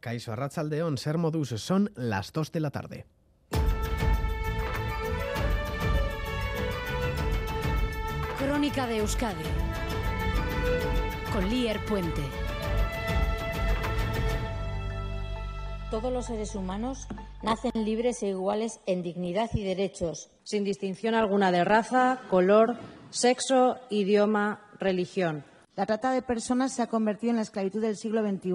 Caixo Arrachaldeón, Ser Modus, son las 2 de la tarde. Crónica de Euskadi con Lier Puente. Todos los seres humanos nacen libres e iguales en dignidad y derechos, sin distinción alguna de raza, color, sexo, idioma, religión. La trata de personas se ha convertido en la esclavitud del siglo XXI.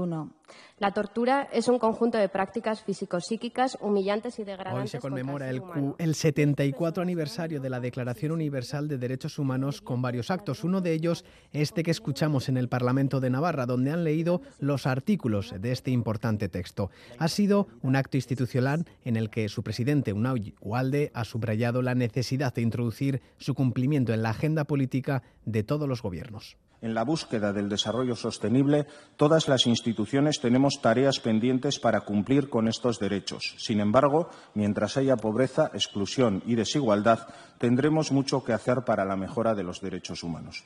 La tortura es un conjunto de prácticas físico-psíquicas humillantes y degradantes. Hoy se conmemora el, el 74 aniversario de la Declaración Universal de Derechos Humanos con varios actos. Uno de ellos, este que escuchamos en el Parlamento de Navarra, donde han leído los artículos de este importante texto. Ha sido un acto institucional en el que su presidente, Unai Ualde, ha subrayado la necesidad de introducir su cumplimiento en la agenda política de todos los gobiernos. En la búsqueda del desarrollo sostenible, todas las instituciones tenemos tareas pendientes para cumplir con estos derechos. Sin embargo, mientras haya pobreza, exclusión y desigualdad, tendremos mucho que hacer para la mejora de los derechos humanos.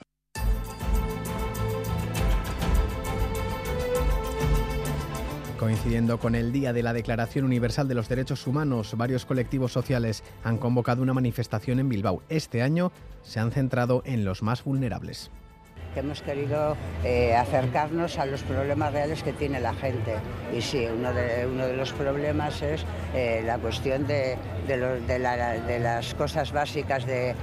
Coincidiendo con el Día de la Declaración Universal de los Derechos Humanos, varios colectivos sociales han convocado una manifestación en Bilbao. Este año se han centrado en los más vulnerables que hemos querido eh, acercarnos a los problemas reales que tiene la gente. Y sí, uno de, uno de los problemas es eh, la cuestión de, de, las cosas básicas de,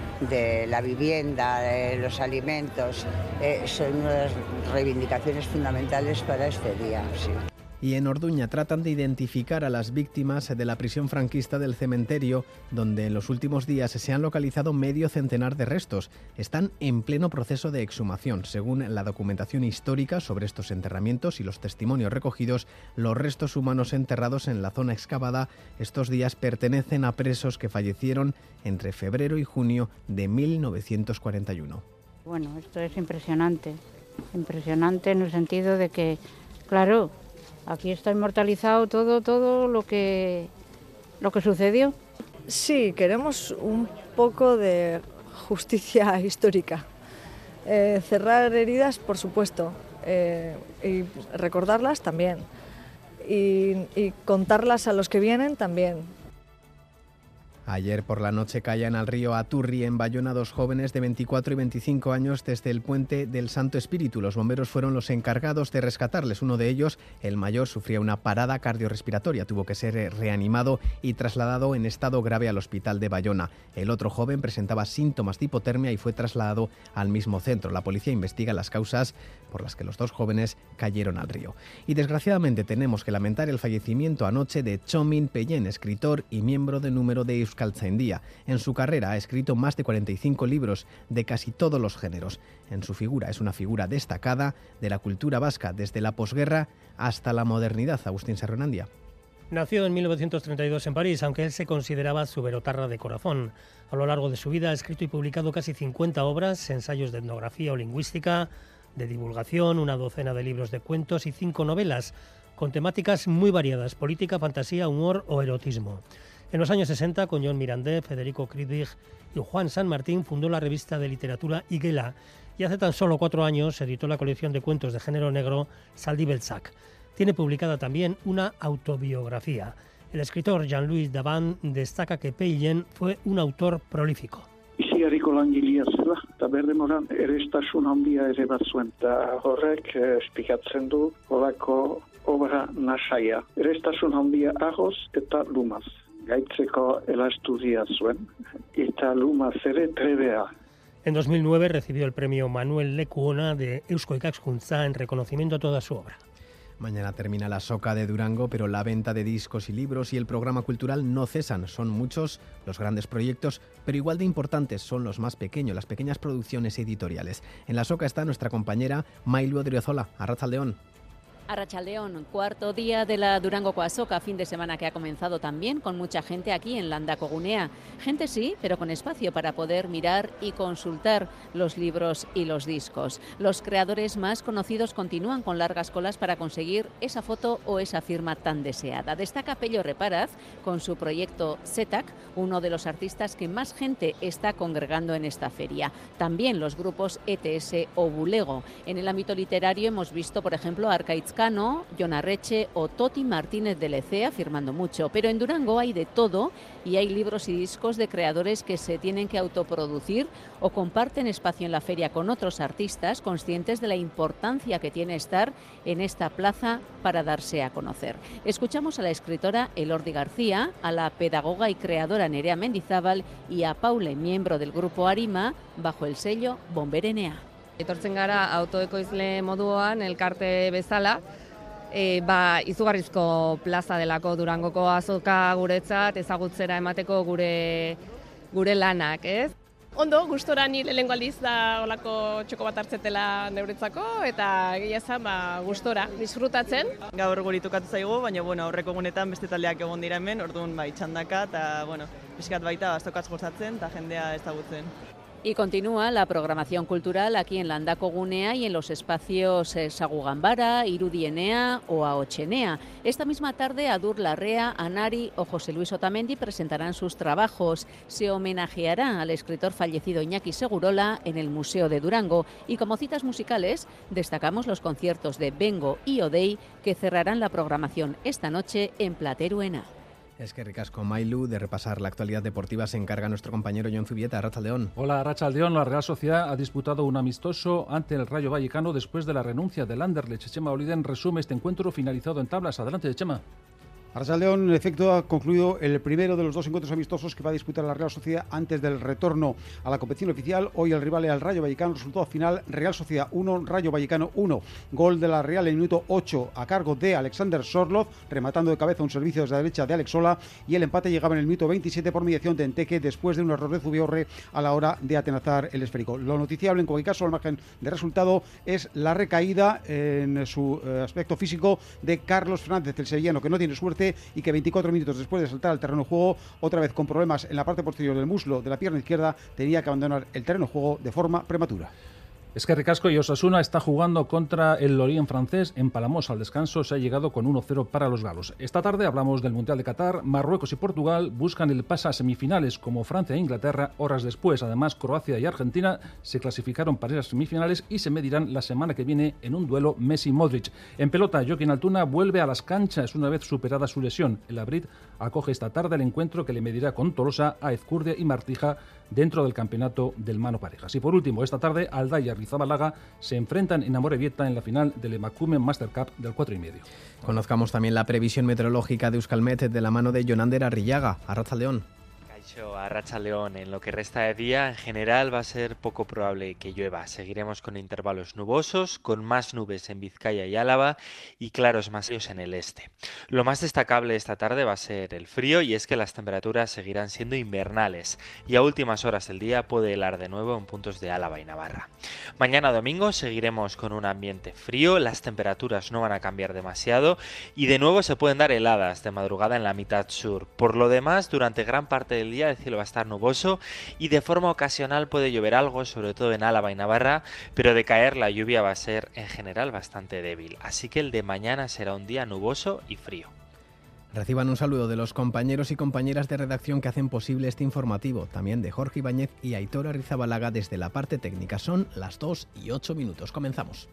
la vivienda, de los alimentos. Eh, son unas reivindicaciones fundamentales para este día. Sí y en Orduña tratan de identificar a las víctimas de la prisión franquista del cementerio, donde en los últimos días se han localizado medio centenar de restos. Están en pleno proceso de exhumación. Según la documentación histórica sobre estos enterramientos y los testimonios recogidos, los restos humanos enterrados en la zona excavada estos días pertenecen a presos que fallecieron entre febrero y junio de 1941. Bueno, esto es impresionante, impresionante en el sentido de que, claro, Aquí está inmortalizado todo, todo lo que, lo que sucedió. Sí, queremos un poco de justicia histórica. Eh, cerrar heridas, por supuesto, eh, y recordarlas también. y contarlas a los que vienen también. Ayer por la noche caían al río Aturri en Bayona dos jóvenes de 24 y 25 años desde el puente del Santo Espíritu. Los bomberos fueron los encargados de rescatarles. Uno de ellos, el mayor, sufría una parada cardiorrespiratoria. Tuvo que ser eh, reanimado y trasladado en estado grave al hospital de Bayona. El otro joven presentaba síntomas de hipotermia y fue trasladado al mismo centro. La policía investiga las causas por las que los dos jóvenes cayeron al río. Y desgraciadamente tenemos que lamentar el fallecimiento anoche de Chomin Peyen, escritor y miembro de número de día En su carrera ha escrito más de 45 libros de casi todos los géneros. En su figura es una figura destacada de la cultura vasca desde la posguerra hasta la modernidad. Agustín Serronandia. Nació en 1932 en París, aunque él se consideraba su verotarra de corazón. A lo largo de su vida ha escrito y publicado casi 50 obras, ensayos de etnografía o lingüística, de divulgación, una docena de libros de cuentos y cinco novelas, con temáticas muy variadas, política, fantasía, humor o erotismo. En los años 60, con John Mirandé, Federico Kridig y Juan San Martín, fundó la revista de literatura Iguela y hace tan solo cuatro años editó la colección de cuentos de género negro Saldibelsac. Tiene publicada también una autobiografía. El escritor Jean-Louis Davan destaca que Peillen fue un autor prolífico. Isiariko langilea zela, eta berdemoran erestasun handia ere bat zuen, eta horrek eh, espikatzen du horako obra nasaia. Erestasun handia ahoz eta lumaz. En 2009 recibió el premio Manuel Lecuona de Eusko Ikakskuntza en reconocimiento a toda su obra. Mañana termina la soca de Durango, pero la venta de discos y libros y el programa cultural no cesan. Son muchos los grandes proyectos, pero igual de importantes son los más pequeños, las pequeñas producciones editoriales. En la soca está nuestra compañera Mailu Adriozola, León. Arrachaldeón, cuarto día de la Durango Coasoca, fin de semana que ha comenzado también con mucha gente aquí en Landacogunea. Gente sí, pero con espacio para poder mirar y consultar los libros y los discos. Los creadores más conocidos continúan con largas colas para conseguir esa foto o esa firma tan deseada. Destaca Pello Reparaz con su proyecto ZETAC, uno de los artistas que más gente está congregando en esta feria. También los grupos ETS o Bulego. En el ámbito literario hemos visto, por ejemplo, Arcaiz Cano, Jon Arreche o Toti Martínez de Lecea firmando mucho. Pero en Durango hay de todo y hay libros y discos de creadores que se tienen que autoproducir o comparten espacio en la feria con otros artistas conscientes de la importancia que tiene estar en esta plaza para darse a conocer. Escuchamos a la escritora Elordi García, a la pedagoga y creadora Nerea Mendizábal y a Paule, miembro del grupo Arima, bajo el sello Bomberenea. Etortzen gara autoekoizle moduan elkarte bezala, e, ba, izugarrizko plaza delako Durangoko azoka guretzat ezagutzera emateko gure gure lanak, ez? Ondo, gustora ni lehengo aldiz da olako txoko bat hartzetela neuretzako eta egia esan ba gustora disfrutatzen. Gaur guri tokatu zaigu, baina bueno, aurreko egunetan beste taldeak egon dira hemen, orduan bai txandaka eta bueno, pixkat baita bastokatz gozatzen eta jendea ezagutzen. Y continúa la programación cultural aquí en Landaco Gunea y en los espacios eh, Sagugambara, Irudienea o Aochenea. Esta misma tarde Adur Larrea, Anari o José Luis Otamendi presentarán sus trabajos. Se homenajeará al escritor fallecido Iñaki Segurola en el Museo de Durango y como citas musicales destacamos los conciertos de Bengo y Odei que cerrarán la programación esta noche en Plateruena. Es que ricasco Mailu de repasar la actualidad deportiva se encarga nuestro compañero John Zubieta, León. Hola Rachaldeón, la Real Sociedad ha disputado un amistoso ante el Rayo Vallecano después de la renuncia del Anderlecht. Chema Oliden resume este encuentro finalizado en tablas. Adelante, Chema. León, en efecto, ha concluido el primero de los dos encuentros amistosos que va a disputar la Real Sociedad antes del retorno a la competición oficial. Hoy el rival es el Rayo Vallecano. Resultado final: Real Sociedad 1, Rayo Vallecano 1. Gol de la Real en el minuto 8 a cargo de Alexander Sorlov, rematando de cabeza un servicio desde la derecha de Alex Sola. Y el empate llegaba en el minuto 27 por mediación de Enteque después de un error de Zubiorre a la hora de atenazar el esférico. Lo noticiable, en cualquier caso, al margen de resultado, es la recaída en su eh, aspecto físico de Carlos Fernández, el sevillano, que no tiene suerte y que 24 minutos después de saltar al terreno de juego, otra vez con problemas en la parte posterior del muslo de la pierna izquierda, tenía que abandonar el terreno de juego de forma prematura. Es que Ricasco y Osasuna está jugando contra el Lorient francés en Palamos. Al descanso se ha llegado con 1-0 para los galos. Esta tarde hablamos del Mundial de Qatar. Marruecos y Portugal buscan el pase a semifinales como Francia e Inglaterra horas después. Además, Croacia y Argentina se clasificaron para esas semifinales y se medirán la semana que viene en un duelo Messi-Modric. En pelota, Joaquín Altuna vuelve a las canchas una vez superada su lesión. El Abrid acoge esta tarde el encuentro que le medirá con Tolosa, a Ezcurdia y Martija dentro del campeonato del mano parejas. Y por último, esta tarde Aldaya y Rizabalaga se enfrentan en Amorebieta en la final del Emakumen Master Cup del 4 y medio. Conozcamos también la previsión meteorológica de Euskalmet de la mano de Jonander Arrillaga, Arraza León a Racha León. En lo que resta de día, en general va a ser poco probable que llueva. Seguiremos con intervalos nubosos, con más nubes en Vizcaya y Álava y claros más en el este. Lo más destacable esta tarde va a ser el frío y es que las temperaturas seguirán siendo invernales y a últimas horas del día puede helar de nuevo en puntos de Álava y Navarra. Mañana domingo seguiremos con un ambiente frío, las temperaturas no van a cambiar demasiado y de nuevo se pueden dar heladas de madrugada en la mitad sur. Por lo demás, durante gran parte del día el cielo va a estar nuboso y de forma ocasional puede llover algo, sobre todo en Álava y Navarra, pero de caer la lluvia va a ser en general bastante débil. Así que el de mañana será un día nuboso y frío. Reciban un saludo de los compañeros y compañeras de redacción que hacen posible este informativo, también de Jorge Ibáñez y Aitor Arrizabalaga desde la parte técnica. Son las 2 y 8 minutos. Comenzamos.